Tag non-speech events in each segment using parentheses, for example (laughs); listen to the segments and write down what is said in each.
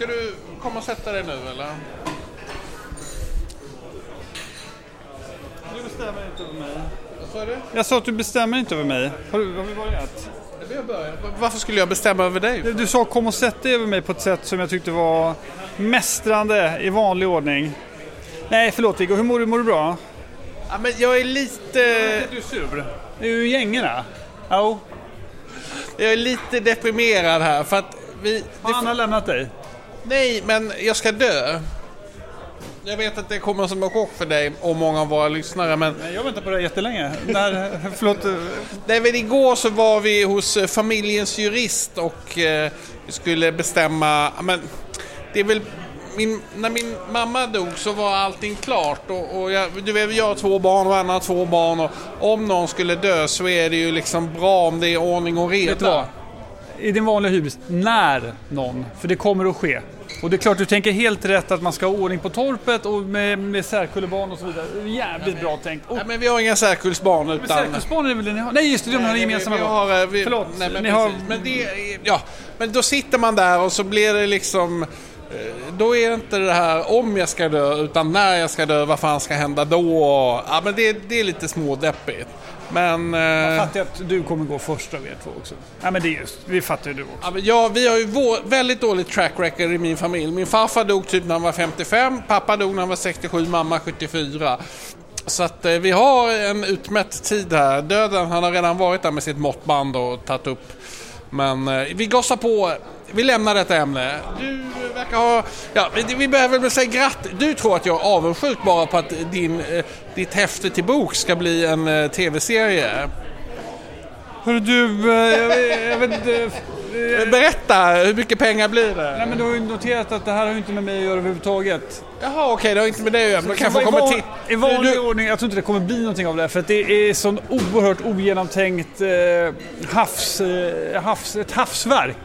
Ska du komma och sätta dig nu eller? Du bestämmer inte över mig. Vad sa du? Jag sa att du bestämmer inte över mig. Har, du, har vi börjat? Vi har börjat. Varför skulle jag bestämma över dig? Du sa kom och sätt dig över mig på ett sätt som jag tyckte var mästrande i vanlig ordning. Nej, förlåt Viggo. Hur mår du? Mår du bra? Ja, men jag är lite... Du är sur. Det är ju gängorna. Ja. Jag är lite deprimerad här för att vi... Har Anna lämnat dig? Nej, men jag ska dö. Jag vet att det kommer som en chock för dig och många av våra lyssnare men... Nej, jag väntar på det jättelänge. När, (laughs) förlåt. Nej, men igår så var vi hos eh, familjens jurist och eh, vi skulle bestämma... Men det är väl... Min, när min mamma dog så var allting klart och, och jag, du vet, jag har två barn och Anna har två barn och om någon skulle dö så är det ju liksom bra om det är ordning och reda. I din vanliga hybris, när någon, för det kommer att ske. Och det är klart du tänker helt rätt att man ska ha ordning på torpet och med, med särkullebarn och så vidare. Jävligt bra tänkt. Och Nej, men vi har inga särkullsbarn utan... särkullsbarn är det väl det ni har? Nej just det, de har gemensamma vi, vi har, eh, vi, Förlåt, nej, men, ni har- precis. men, det, ja, men då sitter man där och så blir det liksom... eh, Då är det inte det här om jag ska dö, utan när jag ska dö, vad fan ska hända då? Ja, men det, det är lite smådeppigt. Men... Jag eh, fattar att du kommer gå först av er två också. Ja men det är just, vi fattar ju du också. Ja, vi har ju vår, väldigt dåligt track record i min familj. Min farfar dog typ när han var 55, pappa dog när han var 67, mamma 74. Så att eh, vi har en utmätt tid här. Döden, han har redan varit där med sitt måttband och tagit upp. Men eh, vi gossar på. Vi lämnar detta ämne. Du verkar ha... Ja, vi, behöver väl säga grattis. Du tror att jag är avundsjuk bara på att din, eh, ditt häfte till bok ska bli en eh, tv-serie. Hörru du, eh, jag, vet- inte... Berätta, hur mycket pengar blir det? Nej men du har ju noterat att det här har ju inte med mig att göra överhuvudtaget. Jaha, okej, det har inte med det att göra. Men då kan jag få I komma van- till... I vanlig Du- ordning, jag tror inte det kommer bli någonting av det för att det är sån oerhört ogenomtänkt eh, havs, eh, havs, ett havsverk.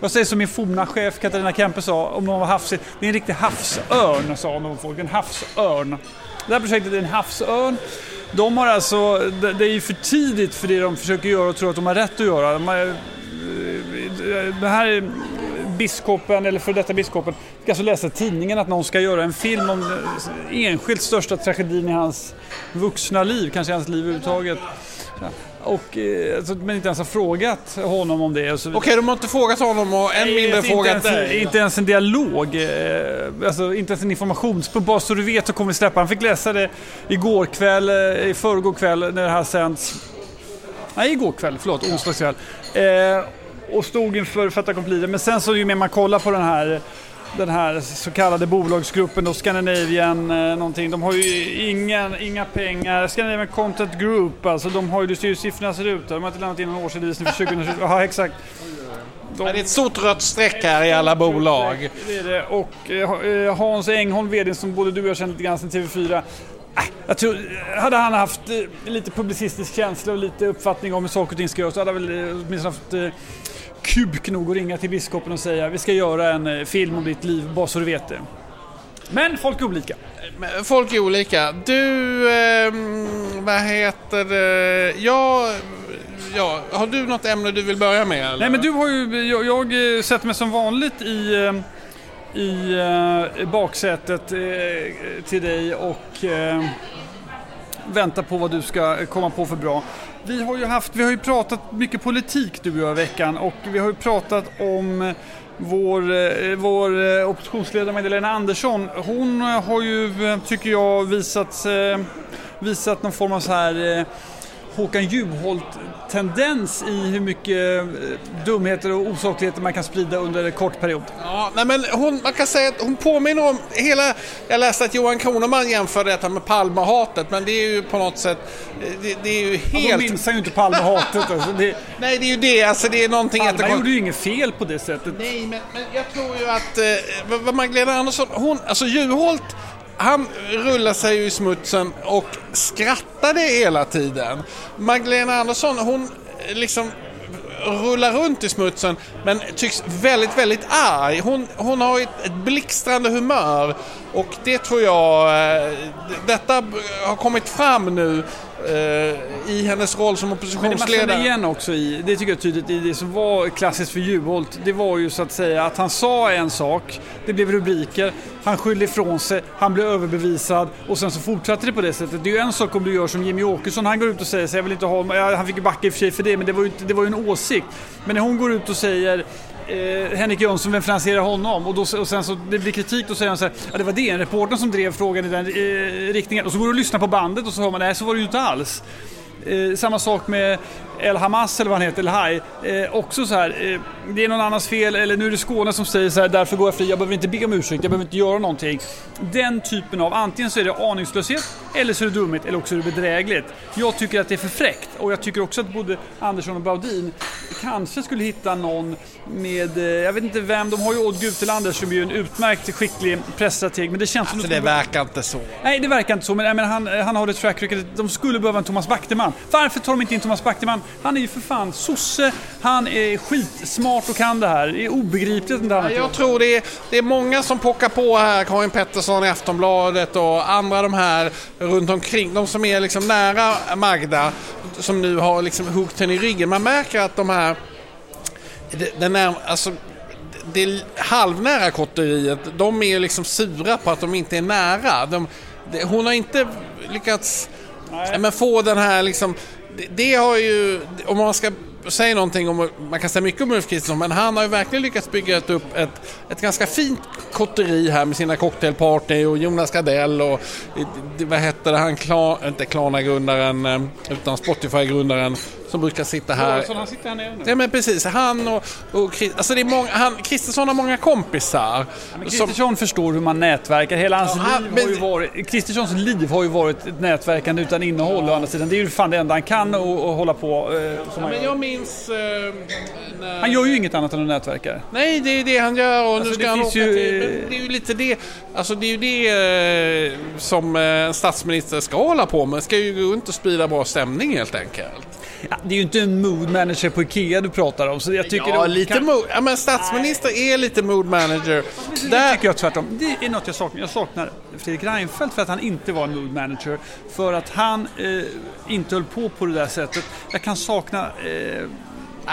Jag säger som min forna chef Katarina Kempe sa om någon var havsig. Det är en riktig havsörn sa någon folk. En havsörn. Det här projektet är en havsörn. De har alltså, det är ju för tidigt för det de försöker göra och tror att de har rätt att göra. De har, det här är biskopen, eller för detta biskopen, ska alltså läsa i tidningen att någon ska göra en film om den enskilt största tragedin i hans vuxna liv, kanske i hans liv överhuvudtaget. Och, eh, alltså, men inte ens har frågat honom om det. Okej, de har inte frågat honom och än mindre inte, frågat ens, dig. inte ens en dialog, eh, alltså inte ens en informationspunkt. Bara så du vet så kommer vi släppa. Han fick läsa det igår kväll, eh, i förrgår kväll när det här sänds. Nej, igår kväll, förlåt, onsdagskväll. Eh, och stod inför fait accompli. Men sen så ju mer man kollar på den här den här så kallade bolagsgruppen då, Scandinavian eh, någonting. De har ju ingen, inga pengar. Scandinavian Content Group, alltså de har ju, du ser ju siffrorna ser ut. De har inte lämnat in någon årsredovisning för 2020. Ja, exakt. De, det är ett stort rött streck här i alla bolag. det är det. Och eh, Hans Engholm, vd som både du och jag känner lite grann sedan TV4. Äh, jag tror, hade han haft eh, lite publicistisk känsla och lite uppfattning om hur saker och ting ska göras så hade han väl eh, åtminstone haft eh, kuk nog att ringa till biskopen och säga vi ska göra en eh, film om ditt liv, bara så du vet det. Men folk är olika. Folk är olika. Du, ehm, vad heter det? Ja, ja, har du något ämne du vill börja med? Eller? Nej men du har ju, jag, jag eh, sätter mig som vanligt i, eh, i eh, baksätet eh, till dig och eh, väntar på vad du ska komma på för bra. Vi har ju haft, vi har ju pratat mycket politik du och jag i veckan och vi har ju pratat om eh, vår, eh, vår eh, oppositionsledare Magdalena Andersson. Hon har ju, tycker jag, visat, visat någon form av så här Håkan Juholt-tendens i hur mycket eh, dumheter och osakligheter man kan sprida under en kort period. Ja, nej men hon, man kan säga att hon påminner om hela... Jag läste att Johan Kroneman jämförde detta med Palmehatet, men det är ju på något sätt... Det, det är ju Helt... De helt... minns ju inte Palmehatet. (laughs) Alltså. Det, Nej, det är ju det. Alltså det är någonting... Palme jättekonstigt. gjorde ju inget fel på det sättet. Nej, men, men jag tror ju att eh, vad Magdalena Andersson, hon, alltså Juholt, han rullar sig ju i smutsen och skrattade hela tiden. Magdalena Andersson, hon eh, liksom rullar runt i smutsen men tycks väldigt, väldigt arg. Hon, hon har ett, ett blixtrande humör och det tror jag, eh, detta har kommit fram nu Eh, i hennes roll som Men det man känner igen också i, det tycker jag är tydligt i det som var klassiskt för Juholt, det var ju så att säga att han sa en sak, det blev rubriker, han skyllde ifrån sig, han blev överbevisad och sen så fortsatte det på det sättet. Det är ju en sak om du gör som Jimmy Åkesson, han går ut och säger så jag vill inte ha, han fick ju backa i och för sig för det, men det var ju, det var ju en åsikt. Men när hon går ut och säger eh, Henrik Jönsson, vem finansierar honom? Och, då, och sen så det blir kritik, då säger han så här, ja det var den reportern som drev frågan i den eh, riktningen. Och så går du och lyssnar på bandet och så hör man, nej så var det ju inte alls. Eh, samma sak med El Hamas eller vad han heter, El Hai. Eh, också så här, eh, det är någon annans fel eller nu är det Skåne som säger så här, därför går jag fri, jag behöver inte be om ursäkt, jag behöver inte göra någonting. Den typen av, antingen så är det aningslöshet eller så är det dumhet eller också är det bedrägligt. Jag tycker att det är för fräckt och jag tycker också att både Andersson och Baudin kanske skulle hitta någon med, eh, jag vet inte vem, de har ju Odd Gutelander som är ju en utmärkt skicklig pressstrateg men det känns som Alltså de det verkar inte så. Nej, det verkar inte så, men, men han, han har ett track record. De skulle behöva en Thomas Backteman. Varför tar de inte in Thomas Backteman? Han är ju för fan sosse, han är skitsmart och kan det här. Det är obegripligt inte han har Jag tror det är, det är många som pockar på här, Karin Pettersson i Aftonbladet och andra de här runt omkring, de som är liksom nära Magda, som nu har liksom huggt henne i ryggen. Man märker att de här, den är, alltså, det halvnära kotteriet, de är liksom sura på att de inte är nära. De, hon har inte lyckats Nej. men få den här liksom, det, det har ju, om man ska säga någonting om, man kan säga mycket om Ulf Kristersson, men han har ju verkligen lyckats bygga ett upp ett, ett ganska fint kotteri här med sina cocktailparty och Jonas Gardell och vad hette det, han, Kla, inte Klarna-grundaren, eh, utan Spotify-grundaren som brukar sitta här. Så han sitter här nere nu. Ja men precis, han och, och Chris- alltså det är många, han, Kristersson har många kompisar. Men som, Kristersson förstår hur man nätverkar. Hela hans Ja, han- liv men- har ju varit... Kristerssons liv har ju varit ett nätverkande utan innehåll å andra sidan. Det är ju fan det enda han kan och, och hålla på eh, ja, men jag minns... eh, när, Han gör ju inget annat än att nätverka. Nej, det är det han gör och nu Alltså, ska det han åka ju, till... eh, Men det är ju lite det, alltså det är ju det eh, som eh, en statsminister ska hålla på med. Ska ju och sprida bra stämning helt enkelt. Ja, det är ju inte en mood manager på Ikea du pratar om. Så jag tycker ja, lite kan... mood, ja, men statsminister är lite mood manager. Det Där, tycker jag tvärtom. Det är något jag saknar. Jag saknar Fredrik Reinfeldt för att han inte var en mood manager. För att han eh, inte höll på på det där sättet. Jag kan sakna... Eh,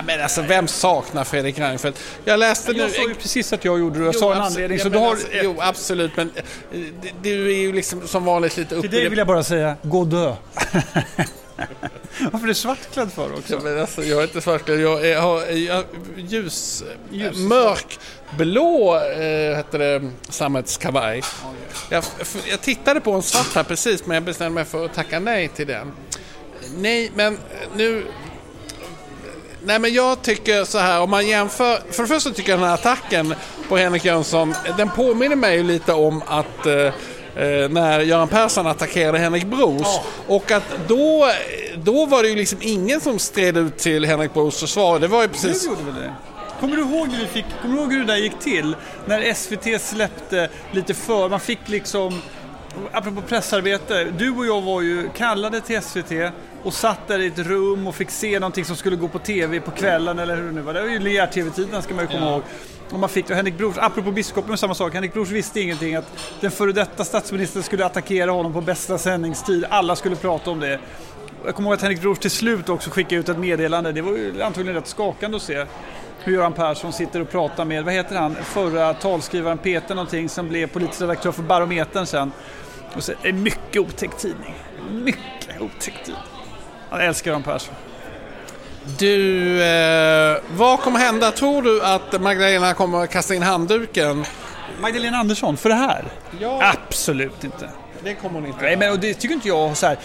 men alltså vem saknar Fredrik Reinfeldt? Jag läste nu... jag sa ju precis att jag gjorde det. Jag Jo, sa en anledning. Så du har, alltså, jo, absolut, men eh, du är ju liksom som vanligt lite till uppe dig vill jag bara säga, gå dö. (laughs) (laughs) Varför är du svartklädd för också? Ja, men alltså, jag är inte svartklädd, jag är, har jag, ljus, Ljus. mörk blå eh, heter det, sammetskavaj. Jag, f- jag tittade på en svart här precis men jag bestämde mig för att tacka nej till den. Nej, men nu... Nej men jag tycker så här om man jämför, för det första tycker jag den här attacken på Henrik Jönsson, den påminner mig lite om att eh, när Göran Persson attackerade Henrik Bros och att då, då var det ju liksom ingen som stred ut till Henrik Bros försvar. Det var ju precis... Du gjorde väl det? Kommer du ihåg hur vi fick, kommer du ihåg hur det där gick till? När SVT släppte lite för, man fick liksom, apropå pressarbete, du och jag var ju kallade till SVT och satt där i ett rum och fick se någonting som skulle gå på TV på kvällen eller hur det nu var. Det var ju linjär-TV-tiden ska man ju komma ihåg. Och man fick, och Henrik Brors, apropå biskopen samma sak, Henrik Brors visste ingenting att den före detta statsministern skulle attackera honom på bästa sändningstid, alla skulle prata om det. Jag kommer ihåg att Henrik Brors till slut också skickade ut ett meddelande. Det var ju antagligen rätt skakande att se hur Göran Persson sitter och pratar med, vad heter han, förra talskrivaren Peter någonting som blev politisk redaktör för Barometern sen. Och så, en mycket otäck tidning. Mycket otäck tidning. Jag älskar Göran Persson. Du, eh, vad kommer hända? Tror du att Magdalena kommer att kasta in handduken? Magdalena Andersson, för det här? Ja, Absolut inte. det kommer hon inte Nej, men och det tycker inte jag så här,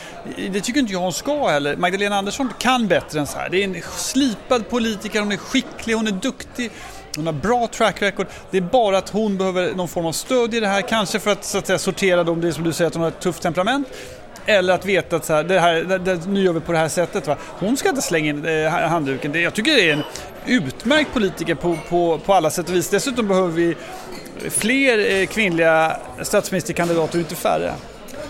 Det tycker inte jag hon ska heller. Magdalena Andersson kan bättre än så här. Det är en slipad politiker, hon är skicklig, hon är duktig. Hon har bra track record. Det är bara att hon behöver någon form av stöd i det här. Kanske för att, så att säga, sortera dem, det som du säger att hon har ett tufft temperament. Eller att veta att så här, det här, det, det, nu gör vi på det här sättet. Va? Hon ska inte slänga in eh, handduken. Det, jag tycker det är en utmärkt politiker på, på, på alla sätt och vis. Dessutom behöver vi fler eh, kvinnliga statsministerkandidater och inte färre.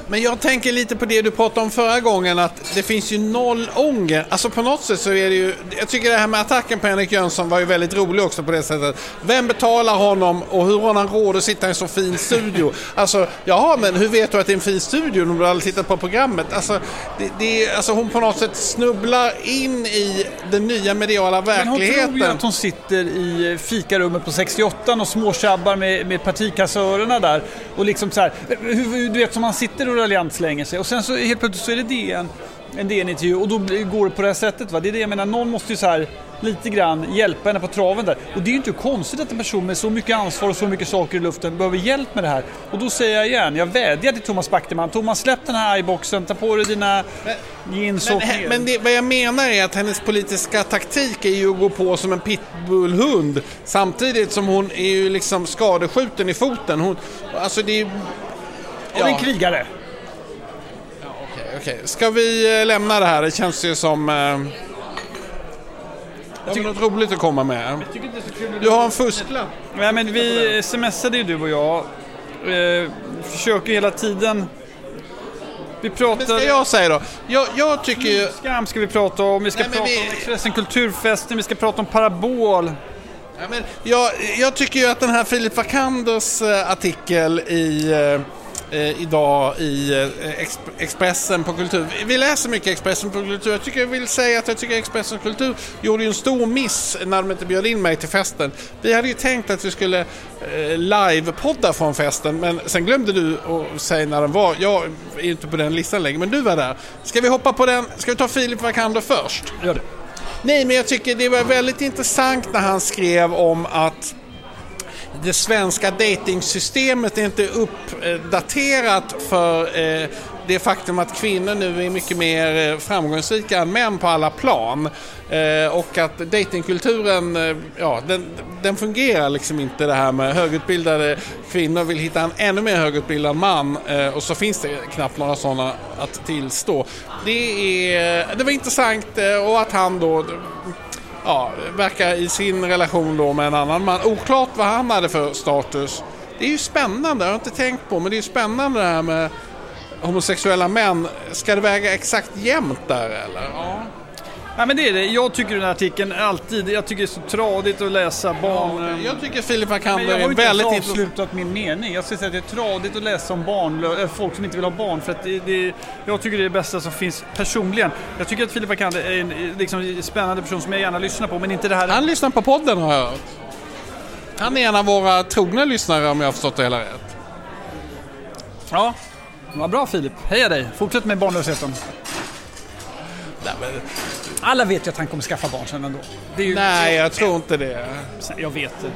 Men jag tänker lite på det du pratade om förra gången att det finns ju noll ånger. Alltså på något sätt så är det ju, jag tycker det här med attacken på Henrik Jönsson var ju väldigt rolig också på det sättet. Vem betalar honom och hur har han råd att sitta i en så fin studio? Alltså, jaha men hur vet du att det är en fin studio om du aldrig tittat på programmet? Alltså, det, det, alltså hon på något sätt snubblar in i den nya mediala verkligheten. Men hon tror ju att hon sitter i fikarummet på 68 och småtjabbar med, med partikassörerna där. Och liksom så här, du vet som man sitter och raljant slänger sig och sen så helt plötsligt så är det DN, en DN-intervju och då går det på det här sättet. Va? Det är det jag menar, någon måste ju så här lite grann hjälpa henne på traven där. Och det är ju inte konstigt att en person med så mycket ansvar och så mycket saker i luften behöver hjälp med det här. Och då säger jag igen, jag vädjar till Thomas Backteman. Thomas släpp den här iBoxen, ta på dig dina jeans och... Men, men det, vad jag menar är att hennes politiska taktik är ju att gå på som en pitbullhund. Samtidigt som hon är ju liksom skadeskjuten i foten. Hon, alltså det är Ja. en krigare. Okej. Ska vi eh, lämna det här? Det känns ju som... Eh... Har vi något roligt att komma med? Du har en fusklapp. Nej, men vi smsade ju du och jag. Eh, försöker hela tiden vi pratar... Men ska jag säga då? Jag, jag tycker ju... Skam ska vi prata om, vi ska Nej, prata vi... om Expressen Kulturfesten, vi ska prata om Parabol. Ja, men jag, jag tycker ju att den här Filip Vakanders eh, artikel i eh, eh, idag i eh, Expressen på Kultur. Vi läser mycket Expressen på Kultur. Jag, tycker, jag vill säga att jag tycker Expressen Kultur gjorde en stor miss när de inte bjöd in mig till festen. Vi hade ju tänkt att vi skulle eh, live-podda från festen men sen glömde du att säga när den var. Jag är inte på den listan längre men du var där. Ska vi hoppa på den? Ska vi ta Filip Vakander först? Gör det. Nej, men jag tycker det var väldigt intressant när han skrev om att det svenska datingsystemet är inte uppdaterat för eh, det faktum att kvinnor nu är mycket mer eh, framgångsrika än män på alla plan. Eh, och att datingkulturen, eh, ja, den, den, fungerar liksom inte det här med högutbildade kvinnor vill hitta en ännu mer högutbildad man eh, och så finns det knappt några sådana att tillstå. Det, är, det var intressant och att han då ja, verkar i sin relation då med en annan man. Oklart vad han hade för status. Det är ju spännande, jag har inte tänkt på, men det är ju spännande det här med homosexuella män. Ska det väga exakt jämnt där eller? Ja. Ja, men det är det. Jag tycker den här artikeln alltid, jag tycker det är så tradigt att läsa barn... Ja, jag tycker Filip Akander är väldigt... Jag har inte avslutat min mening. Jag skulle säga att det är tradigt att läsa om barn, folk som inte vill ha barn. För att det, det, jag tycker det är det bästa som finns personligen. Jag tycker att Filip Akander är en liksom, spännande person som jag gärna lyssnar på, men inte det här... Han lyssnar på podden har jag hört. Han är en av våra trogna lyssnare om jag har förstått det hela rätt. Ja, vad bra Filip. Heja dig. Fortsätt med barnlösheten. Nej, men alla vet ju att han kommer skaffa barn sen ändå. Ju... Nej, jag tror inte det. Jag vet det.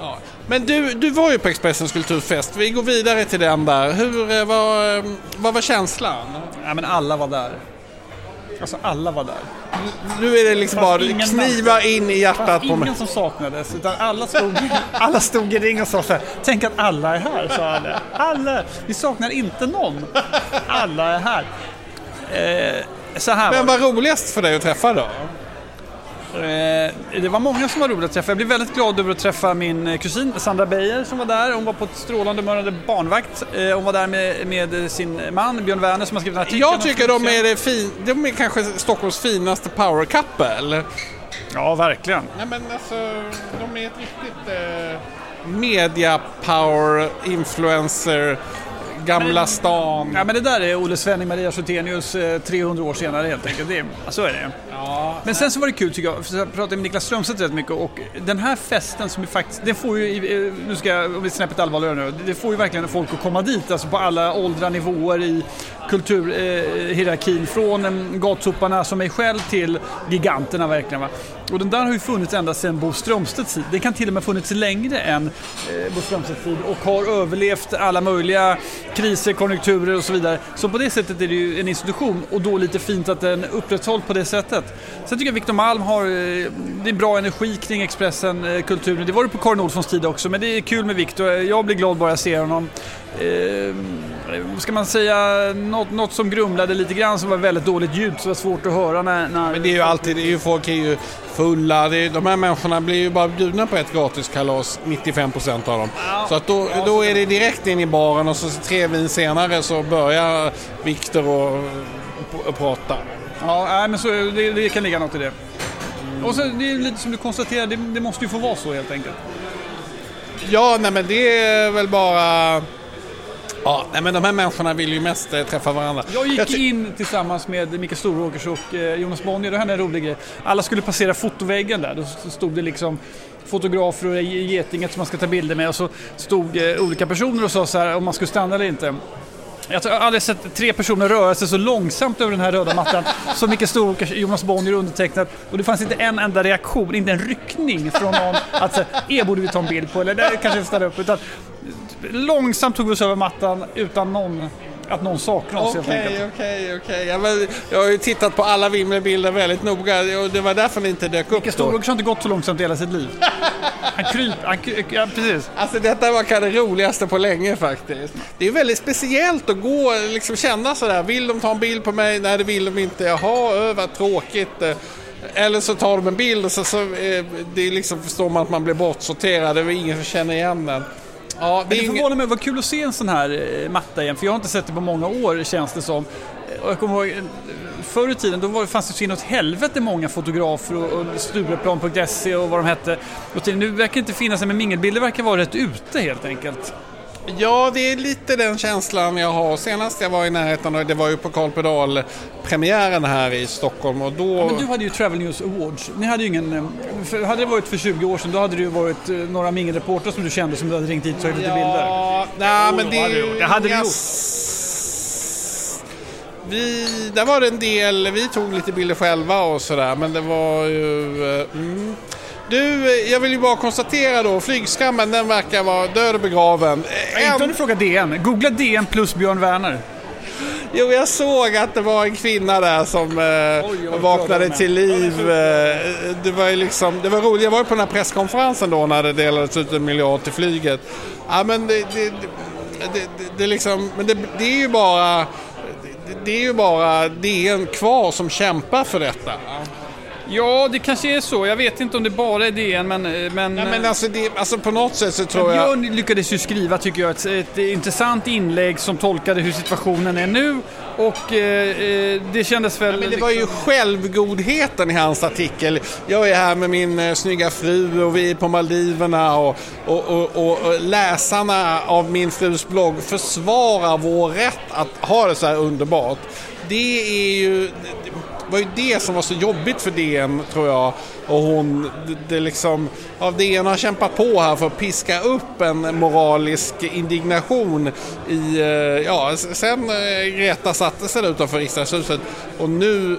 Ja. Men du, du var ju på Expressens kulturfest. Vi går vidare till den där. Hur, eh, vad, eh, vad var känslan? Ja, men alla var där. Alltså alla var där. Nu är det liksom bara kniva in i hjärtat på mig. ingen som saknades, utan alla stod, alla stod i ring och sa så här, tänk att alla är här, sa alla. Alla! Vi saknar inte någon. Alla är här. Eh, så här Vem var roligast för dig att träffa då? Eh, det var många som var roliga att träffa. Jag blev väldigt glad över att träffa min eh, kusin Sandra Beijer som var där. Hon var på ett strålande mördande barnvakt. Eh, hon var där med, med, sin man Björn Werner som har skrivit en artikel. Jag tycker de är, fin, de är kanske Stockholms finaste power couple. Ja, verkligen. Nej, men alltså, de är ett riktigt eh, media power influencer Gamla stan. Ja men det där är Olle Svenning, Maria Sotenius 300 år senare helt enkelt. Det, så är det. Ja. Men sen så var det kul tycker jag, för jag pratade med Niklas Strömstedt rätt mycket och den här festen som är faktiskt, det får ju, eh, nu ska jag, om vi snäppet allvarligare nu, det får ju verkligen folk att komma dit, alltså på alla åldrar, nivåer i kulturhierarkin. Eh, från eh, gatsoparna som mig själv till giganterna verkligen. Va? Och den där har ju funnits ända sedan Bo Strömstedts tid. Den kan till och med funnits längre än eh, Bo Strömstedts tid och har överlevt alla möjliga kriser, konjunkturer och så vidare. Så på det sättet är det ju en institution och då lite fint att den upprätthålls på det sättet. Sen tycker jag Victor Malm har, eh, det är bra energi kring Expressen, eh, kulturen. Det var det på Karin Olssons tid också, men det är kul med Victor. Jag blir glad bara jag ser honom. Eh, ska man säga något, något som grumlade lite grann som var väldigt dåligt ljud, så var svårt att höra när... när... Men det är ju alltid, det är ju, folk är ju fulla. Det är, de här människorna blir ju bara bjudna på ett gratiskalas, 95% av dem. Ja. Så att då, då är det direkt in i baren och så tre vin senare så börjar Viktor och, och prata. Ja, nej, men så, det, det kan ligga något i det. Och så, det är lite som du konstaterar, det, det måste ju få vara så helt enkelt. Ja, nej men det är väl bara... Ja, nej men de här människorna vill ju mest eh, träffa varandra. Jag gick ty- in tillsammans med Micke Storåkers och eh, Jonas Bonnier, det hände en rolig grej. Alla skulle passera fotoväggen där, då stod det liksom fotografer och Getinget som man ska ta bilder med och så stod eh, olika personer och sa så här om man skulle stanna eller inte. Jag har aldrig sett tre personer röra sig så långsamt över den här röda mattan som Micke Storåkers, Jonas Bonnier undertecknat. Och det fanns inte en enda reaktion, inte en ryckning från någon att säga, er borde vi ta en bild på eller där kanske vi stannar upp. Utan långsamt tog vi oss över mattan utan någon, att någon saknade oss helt enkelt. Okej, okej, okej. Jag har ju tittat på alla Vimmerbilder väldigt noga och det var därför ni inte dök upp Micke då. Har inte gått så långsamt i hela sitt liv. Han kryper, han kry, ja precis. Alltså detta var kanske det roligaste på länge faktiskt. Det är väldigt speciellt att gå liksom känna sådär. Vill de ta en bild på mig? Nej, det vill de inte. Jaha, ö, vad tråkigt. Eh, Eller så tar de en bild och så, så eh, det är liksom förstår man att man blir bortsorterad. Det är ingen som känner igen den. Ja, det det förvånar mig, vad kul att se en sån här eh, matta igen, för jag har inte sett det på många år känns det som. Och jag kommer ihåg, förr i tiden då var det, fanns det så inåt helvete många fotografer och, och Stureplan.se och vad de hette. Och till, nu verkar det inte finnas, men mingelbilder verkar vara rätt ute helt enkelt. Ja, det är lite den känslan jag har. Senast jag var i närheten, och det var ju på Carl Pedal premiären här i Stockholm och då... Men du hade ju Travel News Awards. Ni hade ju ingen... eh, För, hade det varit för 20 år sedan, då hade det ju varit eh, några mingelreportrar som du kände som du hade ringt hit och tagit lite bilder. Ja, nej men det hade vi ju... gjort. Det hade vi gjort. Vi, där var det en del, vi tog lite bilder själva och sådär, men det var ju... eh, Mm. Du, eh, jag vill ju bara konstatera då, flygskammen den verkar vara död och begraven. Nej, Inte om du frågar DN. Googla DN plus Björn Werner. Jo, jag såg att det var en kvinna där som eh, Oj, vaknade till liv. Eh, det var ju liksom, det var roligt. Jag var ju på den här presskonferensen då när det delades ut en miljard till flyget. Ja, men det, det, det, det, det, det liksom, men det, det är ju bara, det, är ju bara DN kvar som kämpar för detta. Ja, det kanske är så. Jag vet inte om det bara är DN, men... eh, men, Nej, men alltså, det, alltså på något sätt så tror jag... Björn lyckades ju skriva, tycker jag, ett, ett intressant inlägg som tolkade hur situationen är nu. Och eh, eh, det kändes väl... Men det var ju självgodheten i hans artikel. Jag är här med min eh, snygga fru och vi är på Maldiverna och, och, och, och, och läsarna av min frus blogg försvarar vår rätt att ha det så här underbart. Det är ju... Det var ju det som var så jobbigt för DN tror jag. Och hon, det, det liksom, ja, DN har kämpat på här för att piska upp en moralisk indignation i, eh, ja, sen eh, Greta satte sig där utanför riksdagshuset och nu,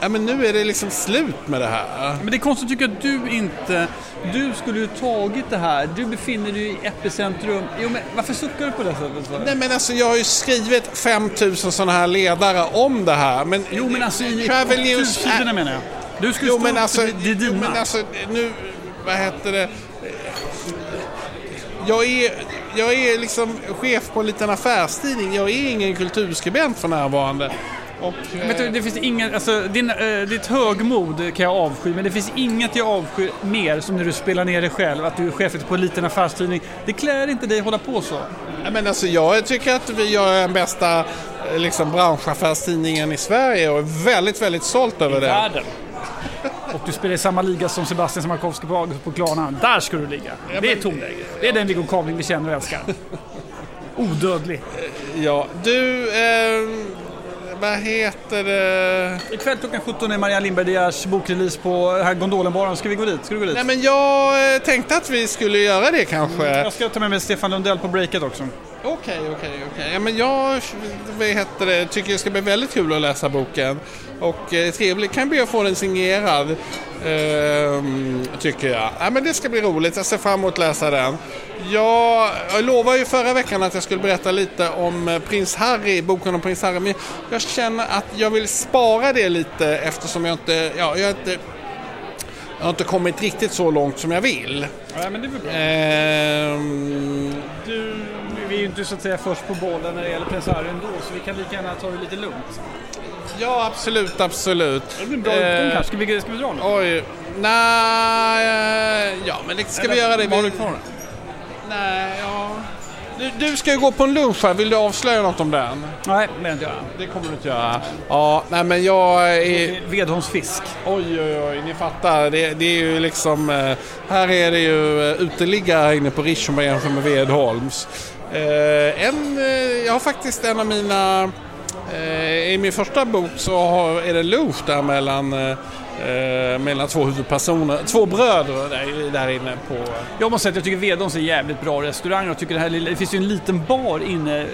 ja men nu är det liksom slut med det här. Men det är konstigt tycker jag att du inte... Du skulle ju tagit det här. Du befinner dig i epicentrum. Jo, men varför suckar du på det sättet? Nej men alltså jag har ju skrivit 5000 sådana här ledare om det här. Men, Jo, men alltså i Travel News... kultursidorna menar jag. Du skulle Jo stå men alltså, för det, är jo, dina. men alltså nu, vad heter det? Jag är, jag är liksom chef på en liten affärstidning. Jag är ingen kulturskribent för närvarande. Och, Vet du, det finns inget, alltså, din, eh, ditt högmod kan jag avsky, men det finns inget jag avskyr mer som när du spelar ner dig själv, att du är chef på en liten affärstidning. Det klär inte dig att hålla på så. Men alltså, jag tycker att vi gör den bästa eh, liksom, branschaffärstidningen i Sverige och är väldigt, väldigt stolt över det. Världen. Och du spelar i samma liga som Sebastian Siemiatkowski på, på Klarna. Där ska du ligga. Det är tonläget. Det är den Viggo Kavling vi känner och älskar. (laughs) Odödlig. Ja, du, eh, vad heter det? Ikväll klockan 17 är Marianne Lindberg De Geers bokrelease på här Gondolenbaren. Ska vi gå dit? Ska du gå dit? Nej, men jag eh, tänkte att vi skulle göra det kanske. Jag ska ta med mig Stefan Lundell på breaket också. Okej, okej, okej. Ja, men jag vad heter det, tycker det ska bli väldigt kul att läsa boken. Och eh, trevligt, kan be att få den signerad. ehm, tycker jag. Ja, men det ska bli roligt, jag ser fram emot att läsa den. Ja, jag lovade ju förra veckan att jag skulle berätta lite om eh, prins Harry, boken om prins Harry. Men jag känner att jag vill spara det lite eftersom jag inte, ja, jag har inte, jag har inte kommit riktigt så långt som jag vill. Ja, men det är väl bra. Ehm, Du, vi är ju inte så att säga först på bollen när det gäller Harry ändå, så vi kan lika gärna ta det lite lugnt. ja, absolut, absolut. Det blir en bra Eh, kanske. Ska vi, ska vi dra nu? Oj, nej, eh, ja men det ska vi göra det. Vad har du kvar? Nej, ja. Du, du ska ju gå på en lunch här, vill du avslöja något om den? Nej, det inte göra. Det kommer du inte göra. Ja, nej men jag är... Vedholms fisk. Oj, oj, oj, ni fattar. Det, det är ju liksom... eh, Här är det ju eh, uteliggare inne på Rish om man jämför med Vedholms. Eh, en, eh, jag har faktiskt en av mina... Eh, I min första bok så har, är det lunch där mellan, eh, mellan två huvudpersoner. Två bröder där, där inne på... Jag måste säga att jag tycker Vedholms är jävligt bra restaurang. Jag tycker det, här lilla, det finns ju en liten bar inne eh,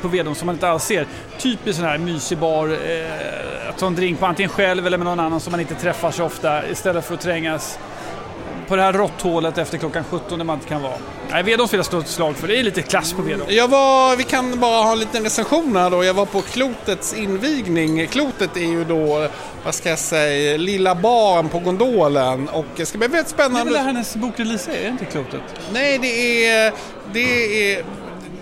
på Vedholms som man inte alls ser. Typiskt sån här mysig bar. Eh, att ta en drink på antingen själv eller med någon annan som man inte träffar så ofta istället för att trängas på det här råtthålet efter klockan 17 när man inte kan vara. Nej, Vedholms vill jag slå ett slag för. Det är lite klass på Vedholms. Jag var, vi kan bara ha en liten recension här då. Jag var på Klotets invigning. Klotet är ju då, vad ska jag säga, lilla baren på gondolen. Och det ska bli väldigt Det är väl spännande. hennes bokrelease är, är det inte klotet? Nej, det är, det är,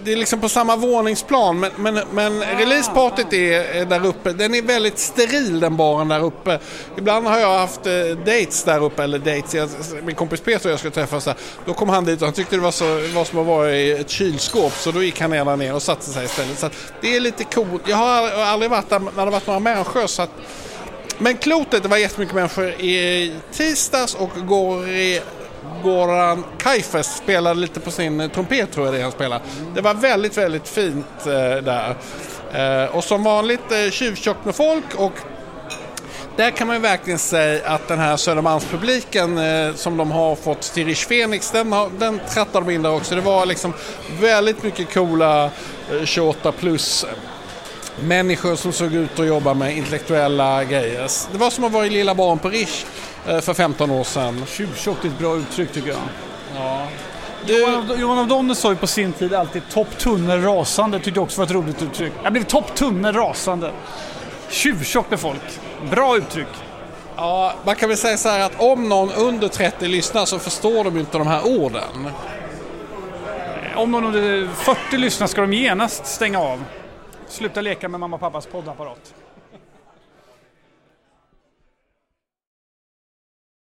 det är liksom på samma våningsplan. Men, men, men releasepartyt är är där uppe. Den är väldigt steril den baren där uppe. Ibland har jag haft eh, dates där uppe, eller dates. Jag, min kompis Peter och jag skulle träffas där. Då kom han dit och han tyckte det var, så, var som att vara i ett kylskåp. Så då gick han ner ner och satte sig istället. Så det är lite coolt. Jag har aldrig varit där när det har varit några människor. Så att, men klotet, det var jättemycket människor i tisdags och går i Goran Kaifes spelade lite på sin eh, trumpet tror jag det är han spelar. Det var väldigt, väldigt fint eh, där. Eh, och som vanligt eh, tjuvtjockt med folk och där kan man ju verkligen säga att den här Södermalmspubliken eh, som de har fått till Rich Fenix, den, har, den trattar de in där också. Det var liksom väldigt mycket coola eh, 28 plus människor som såg ut att jobba med intellektuella grejer. Det var som att vara i Lilla barn på Rish för 15 år sedan. Tjuvtjockt är ett bra uttryck tycker jag. Ja. Johan av- Johan av Donne sa ju på sin tid alltid topp tunnel rasande, tyckte jag också var ett roligt uttryck. Jag blev topp tunnel rasande. Tjuvtjock med folk. Bra uttryck. Ja, man kan väl säga så här att om någon under 30 lyssnar så förstår de inte de här orden. Om någon under 40 lyssnar ska de genast stänga av. Sluta leka med mamma och pappas poddapparat.